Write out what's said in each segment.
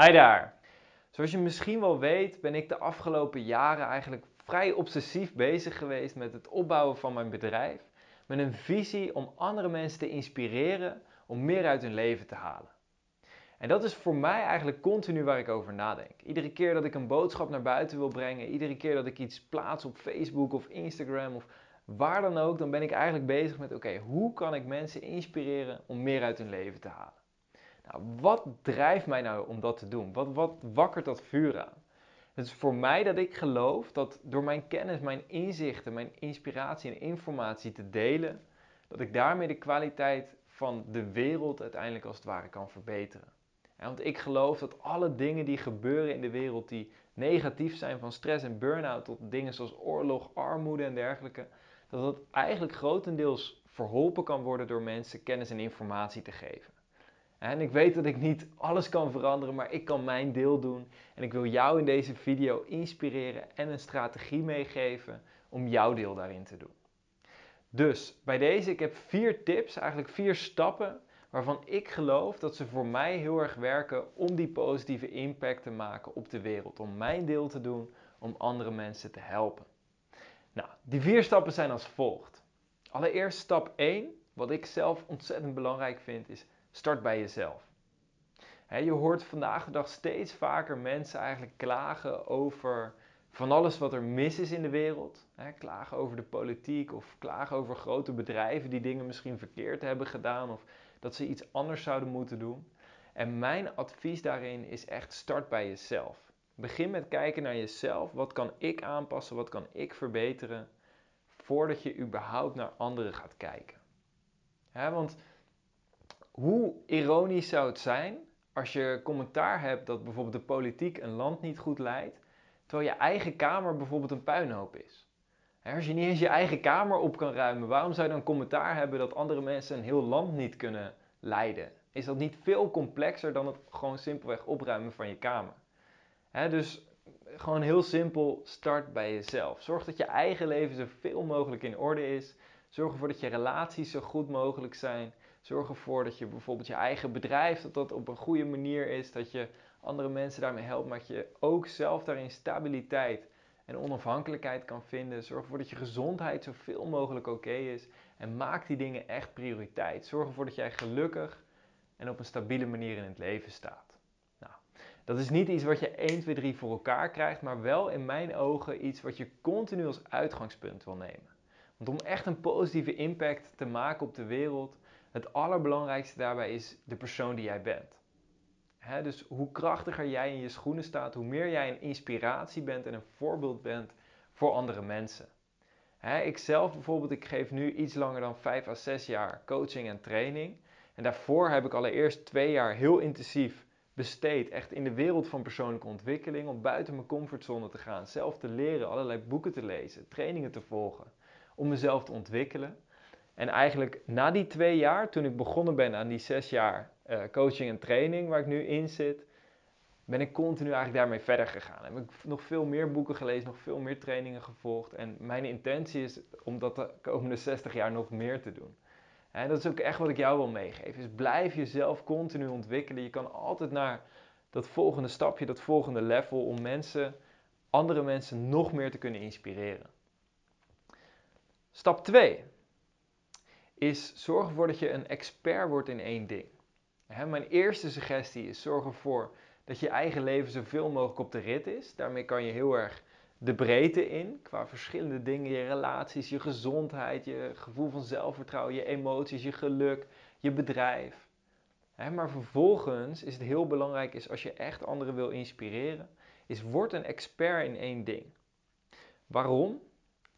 Hi daar. Zoals je misschien wel weet, ben ik de afgelopen jaren eigenlijk vrij obsessief bezig geweest met het opbouwen van mijn bedrijf. Met een visie om andere mensen te inspireren om meer uit hun leven te halen. En dat is voor mij eigenlijk continu waar ik over nadenk. Iedere keer dat ik een boodschap naar buiten wil brengen, iedere keer dat ik iets plaats op Facebook of Instagram of waar dan ook, dan ben ik eigenlijk bezig met: oké, hoe kan ik mensen inspireren om meer uit hun leven te halen? Nou, wat drijft mij nou om dat te doen? Wat, wat wakkert dat vuur aan? Het is voor mij dat ik geloof dat door mijn kennis, mijn inzichten, mijn inspiratie en informatie te delen, dat ik daarmee de kwaliteit van de wereld uiteindelijk als het ware kan verbeteren. want ik geloof dat alle dingen die gebeuren in de wereld die negatief zijn, van stress en burn-out tot dingen zoals oorlog, armoede en dergelijke, dat dat eigenlijk grotendeels verholpen kan worden door mensen kennis en informatie te geven. En ik weet dat ik niet alles kan veranderen, maar ik kan mijn deel doen. En ik wil jou in deze video inspireren en een strategie meegeven om jouw deel daarin te doen. Dus bij deze, ik heb vier tips, eigenlijk vier stappen waarvan ik geloof dat ze voor mij heel erg werken om die positieve impact te maken op de wereld. Om mijn deel te doen, om andere mensen te helpen. Nou, die vier stappen zijn als volgt. Allereerst stap 1, wat ik zelf ontzettend belangrijk vind, is start bij jezelf. je hoort vandaag de dag steeds vaker mensen eigenlijk klagen over van alles wat er mis is in de wereld. klagen over de politiek of klagen over grote bedrijven die dingen misschien verkeerd hebben gedaan of dat ze iets anders zouden moeten doen. En mijn advies daarin is echt start bij jezelf. Begin met kijken naar jezelf. Wat kan ik aanpassen? Wat kan ik verbeteren? Voordat je überhaupt naar anderen gaat kijken. Want hoe ironisch zou het zijn als je commentaar hebt dat bijvoorbeeld de politiek een land niet goed leidt, terwijl je eigen kamer bijvoorbeeld een puinhoop is? Als je niet eens je eigen kamer op kan ruimen, waarom zou je dan commentaar hebben dat andere mensen een heel land niet kunnen leiden? Is dat niet veel complexer dan het gewoon simpelweg opruimen van je kamer? dus gewoon heel simpel, start bij jezelf. Zorg dat je eigen leven zoveel mogelijk in orde is. Zorg ervoor dat je relaties zo goed mogelijk zijn. Zorg ervoor dat je bijvoorbeeld je eigen bedrijf, dat dat op een goede manier is, dat je andere mensen daarmee helpt, maar dat je ook zelf daarin stabiliteit en onafhankelijkheid kan vinden. Zorg ervoor dat je gezondheid zoveel mogelijk oké is en maak die dingen echt prioriteit. Zorg ervoor dat jij gelukkig en op een stabiele manier in het leven staat. Nou, dat is niet iets wat je 1, 2, 3 voor elkaar krijgt, maar wel in mijn ogen iets wat je continu als uitgangspunt wil nemen. Want om echt een positieve impact te maken op de wereld, het allerbelangrijkste daarbij is de persoon die jij bent. dus hoe krachtiger jij in je schoenen staat, hoe meer jij een inspiratie bent en een voorbeeld bent voor andere mensen. ik zelf bijvoorbeeld, ik geef nu iets langer dan 5 à 6 jaar coaching en training. En daarvoor heb ik allereerst twee jaar heel intensief besteed, echt in de wereld van persoonlijke ontwikkeling, om buiten mijn comfortzone te gaan, zelf te leren, allerlei boeken te lezen, trainingen te volgen, om mezelf te ontwikkelen. En eigenlijk na die twee jaar, toen ik begonnen ben aan die zes jaar uh, coaching en training waar ik nu in zit, ben ik continu eigenlijk daarmee verder gegaan. Heb ik nog veel meer boeken gelezen, nog veel meer trainingen gevolgd. En mijn intentie is om dat de komende 60 jaar nog meer te doen. En dat is ook echt wat ik jou wil meegeven. Dus blijf jezelf continu ontwikkelen. Je kan altijd naar dat volgende stapje, dat volgende level om mensen, andere mensen nog meer te kunnen inspireren. Stap 2 is zorg ervoor dat je een expert wordt in één ding. mijn eerste suggestie is zorg ervoor dat je eigen leven zoveel mogelijk op de rit is. Daarmee kan je heel erg de breedte in qua verschillende dingen, je relaties, je gezondheid, je gevoel van zelfvertrouwen, je emoties, je geluk, je bedrijf. maar vervolgens is het heel belangrijk is als je echt anderen wil inspireren, is word een expert in één ding. Waarom?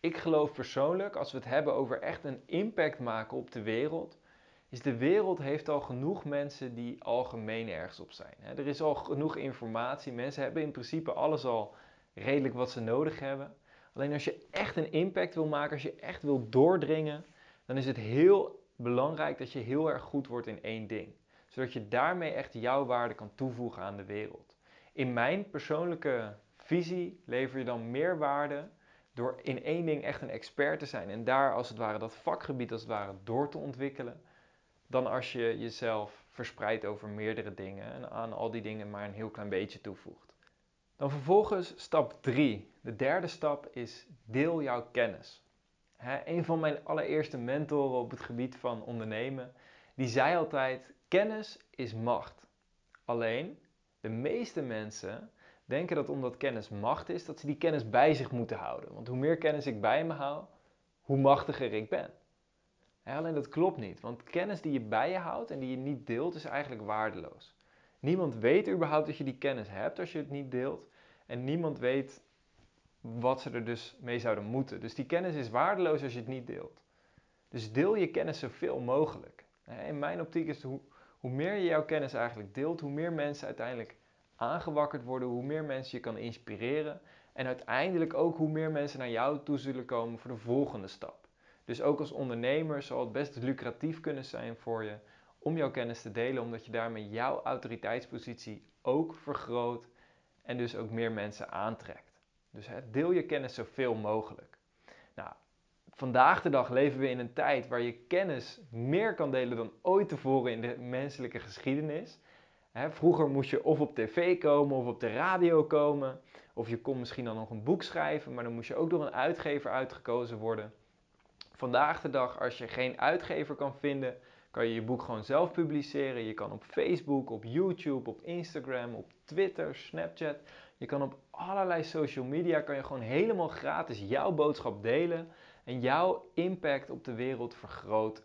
Ik geloof persoonlijk, als we het hebben over echt een impact maken op de wereld, is de wereld heeft al genoeg mensen die algemeen ergens op zijn. Er is al genoeg informatie, mensen hebben in principe alles al redelijk wat ze nodig hebben. Alleen als je echt een impact wil maken, als je echt wil doordringen, dan is het heel belangrijk dat je heel erg goed wordt in één ding. Zodat je daarmee echt jouw waarde kan toevoegen aan de wereld. In mijn persoonlijke visie lever je dan meer waarde door in één ding echt een expert te zijn en daar als het ware dat vakgebied als het ware door te ontwikkelen, dan als je jezelf verspreidt over meerdere dingen en aan al die dingen maar een heel klein beetje toevoegt. Dan vervolgens stap 3. De derde stap is deel jouw kennis. He, een van mijn allereerste mentoren op het gebied van ondernemen, die zei altijd: kennis is macht. Alleen, de meeste mensen denken dat omdat kennis macht is, dat ze die kennis bij zich moeten houden. Want hoe meer kennis ik bij me hou, hoe machtiger ik ben. alleen dat klopt niet, want kennis die je bij je houdt en die je niet deelt, is eigenlijk waardeloos. Niemand weet überhaupt dat je die kennis hebt als je het niet deelt. En niemand weet wat ze er dus mee zouden moeten. Dus die kennis is waardeloos als je het niet deelt. Dus deel je kennis zoveel mogelijk. In mijn optiek is hoe, hoe meer je jouw kennis eigenlijk deelt, hoe meer mensen uiteindelijk aangewakkerd worden, hoe meer mensen je kan inspireren. En uiteindelijk ook hoe meer mensen naar jou toe zullen komen voor de volgende stap. Dus ook als ondernemer zal het best lucratief kunnen zijn voor je om jouw kennis te delen, omdat je daarmee jouw autoriteitspositie ook vergroot en dus ook meer mensen aantrekt. Dus deel je kennis zoveel mogelijk. Nou, vandaag de dag leven we in een tijd waar je kennis meer kan delen dan ooit tevoren in de menselijke geschiedenis. Vroeger moest je of op tv komen of op de radio komen. Of je kon misschien dan nog een boek schrijven, maar dan moest je ook door een uitgever uitgekozen worden. Vandaag de dag, als je geen uitgever kan vinden, kan je je boek gewoon zelf publiceren. Je kan op Facebook, op YouTube, op Instagram, op Twitter, Snapchat. Je kan op allerlei social media kan je gewoon helemaal gratis jouw boodschap delen en jouw impact op de wereld vergroten.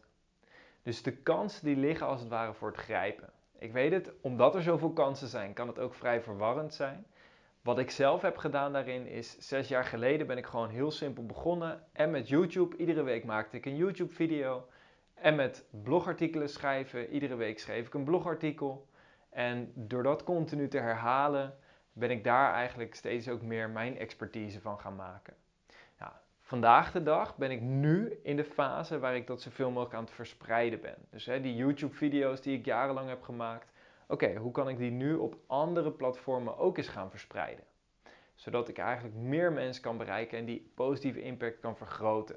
Dus de kansen die liggen als het ware voor het grijpen. Ik weet het, omdat er zoveel kansen zijn, kan het ook vrij verwarrend zijn. Wat ik zelf heb gedaan daarin is, zes jaar geleden ben ik gewoon heel simpel begonnen. En met YouTube, iedere week maakte ik een YouTube video. En met blogartikelen schrijven, iedere week schreef ik een blogartikel. En door dat continu te herhalen, ben ik daar eigenlijk steeds ook meer mijn expertise van gaan maken. Vandaag de dag ben ik nu in de fase waar ik dat zoveel mogelijk aan het verspreiden ben. Dus hè, die YouTube-video's die ik jarenlang heb gemaakt, oké, hoe kan ik die nu op andere platformen ook eens gaan verspreiden? Zodat ik eigenlijk meer mensen kan bereiken en die positieve impact kan vergroten.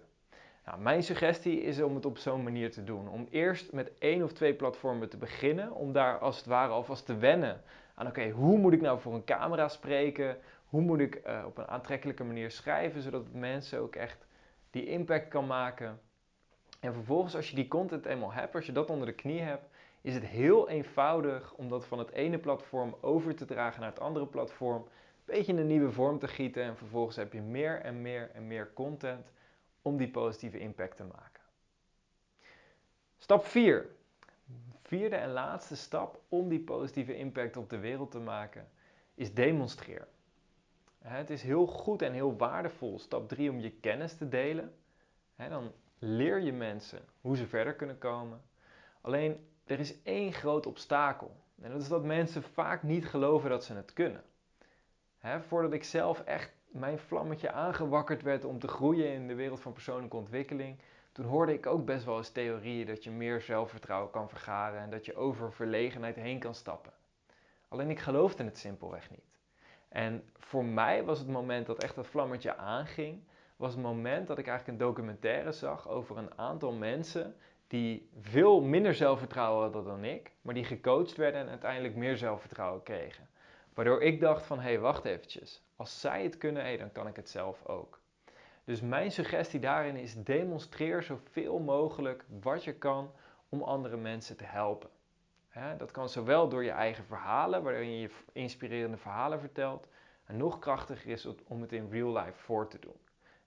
Nou, mijn suggestie is om het op zo'n manier te doen. Om eerst met één of twee platformen te beginnen, om daar als het ware alvast te wennen aan oké, hoe moet ik nou voor een camera spreken? Hoe moet ik uh, op een aantrekkelijke manier schrijven, zodat mensen ook echt die impact kan maken. En vervolgens, als je die content eenmaal hebt, als je dat onder de knie hebt, is het heel eenvoudig om dat van het ene platform over te dragen naar het andere platform. Een beetje in een nieuwe vorm te gieten en vervolgens heb je meer en meer en meer content om die positieve impact te maken. Stap 4 vierde en laatste stap om die positieve impact op de wereld te maken is demonstreer. Het is heel goed en heel waardevol, stap 3, om je kennis te delen. Dan leer je mensen hoe ze verder kunnen komen. Alleen er is één groot obstakel. En dat is dat mensen vaak niet geloven dat ze het kunnen. voordat ik zelf echt mijn vlammetje aangewakkerd werd om te groeien in de wereld van persoonlijke ontwikkeling, toen hoorde ik ook best wel eens theorieën dat je meer zelfvertrouwen kan vergaren en dat je over verlegenheid heen kan stappen. Alleen ik geloofde het simpelweg niet. En voor mij was het moment dat echt dat vlammetje aanging, was het moment dat ik eigenlijk een documentaire zag over een aantal mensen die veel minder zelfvertrouwen hadden dan ik, maar die gecoacht werden en uiteindelijk meer zelfvertrouwen kregen. Waardoor ik dacht van, hé, hey, wacht eventjes. Als zij het kunnen, dan kan ik het zelf ook. Dus mijn suggestie daarin is demonstreer zoveel mogelijk wat je kan om andere mensen te helpen. Dat kan zowel door je eigen verhalen, waarin je inspirerende verhalen vertelt, en nog krachtiger is om het in real life voor te doen.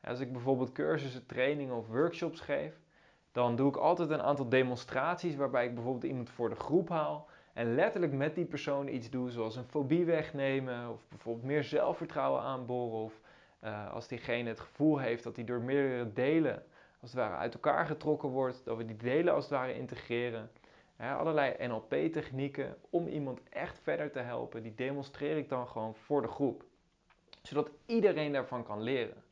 Als ik bijvoorbeeld cursussen, trainingen of workshops geef, dan doe ik altijd een aantal demonstraties waarbij ik bijvoorbeeld iemand voor de groep haal en letterlijk met die persoon iets doe, zoals een fobie wegnemen of bijvoorbeeld meer zelfvertrouwen aanboren of uh, als diegene het gevoel heeft dat hij door meerdere delen als het ware uit elkaar getrokken wordt, dat we die delen als het ware integreren. Allerlei NLP-technieken om iemand echt verder te helpen, die demonstreer ik dan gewoon voor de groep. Zodat iedereen daarvan kan leren.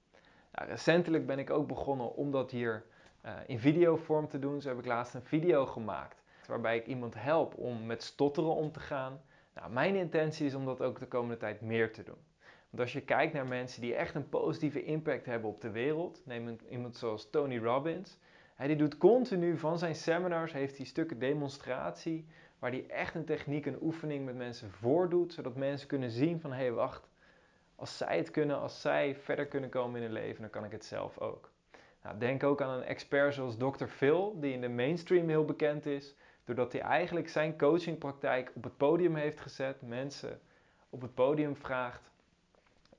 Nou, recentelijk ben ik ook begonnen om dat hier uh, in videovorm te doen. Zo heb ik laatst een video gemaakt waarbij ik iemand help om met stotteren om te gaan. Nou, mijn intentie is om dat ook de komende tijd meer te doen. Want als je kijkt naar mensen die echt een positieve impact hebben op de wereld, neem iemand zoals Tony Robbins. Hij die doet continu van zijn seminars, heeft hij stukken demonstratie waar hij echt een techniek, een oefening met mensen voordoet, zodat mensen kunnen zien van hé hey, wacht, als zij het kunnen, als zij verder kunnen komen in hun leven, dan kan ik het zelf ook. Nou, denk ook aan een expert zoals Dr. Phil, die in de mainstream heel bekend is, doordat hij eigenlijk zijn coachingpraktijk op het podium heeft gezet, mensen op het podium vraagt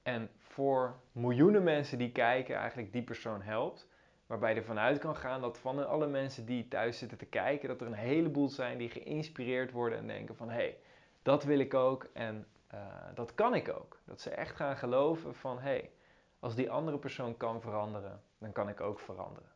en voor miljoenen mensen die kijken eigenlijk die persoon helpt. Waarbij je ervan uit kan gaan dat van alle mensen die thuis zitten te kijken, dat er een heleboel zijn die geïnspireerd worden en denken van hé, hey, dat wil ik ook en uh, dat kan ik ook. Dat ze echt gaan geloven van hé, hey, als die andere persoon kan veranderen, dan kan ik ook veranderen.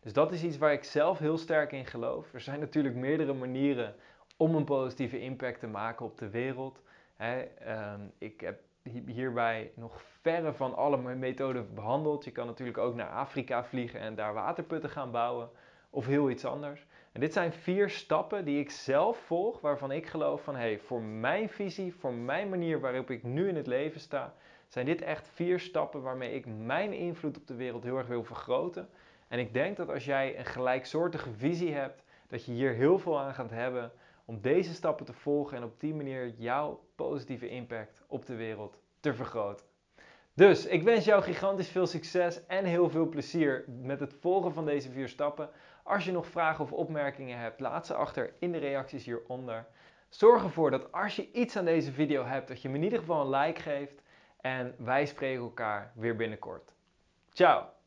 Dus dat is iets waar ik zelf heel sterk in geloof. Er zijn natuurlijk meerdere manieren om een positieve impact te maken op de wereld. Uh, ik heb hierbij nog verre van alle methoden behandeld. Je kan natuurlijk ook naar Afrika vliegen en daar waterputten gaan bouwen of heel iets anders. En dit zijn vier stappen die ik zelf volg, waarvan ik geloof van hey, voor mijn visie, voor mijn manier waarop ik nu in het leven sta, zijn dit echt vier stappen waarmee ik mijn invloed op de wereld heel erg wil vergroten. En ik denk dat als jij een gelijksoortige visie hebt, dat je hier heel veel aan gaat hebben om deze stappen te volgen en op die manier jouw positieve impact op de wereld te vergroten. Dus ik wens jou gigantisch veel succes en heel veel plezier met het volgen van deze vier stappen. Als je nog vragen of opmerkingen hebt, laat ze achter in de reacties hieronder. Zorg ervoor dat als je iets aan deze video hebt, dat je me in ieder geval een like geeft. En wij spreken elkaar weer binnenkort. Ciao!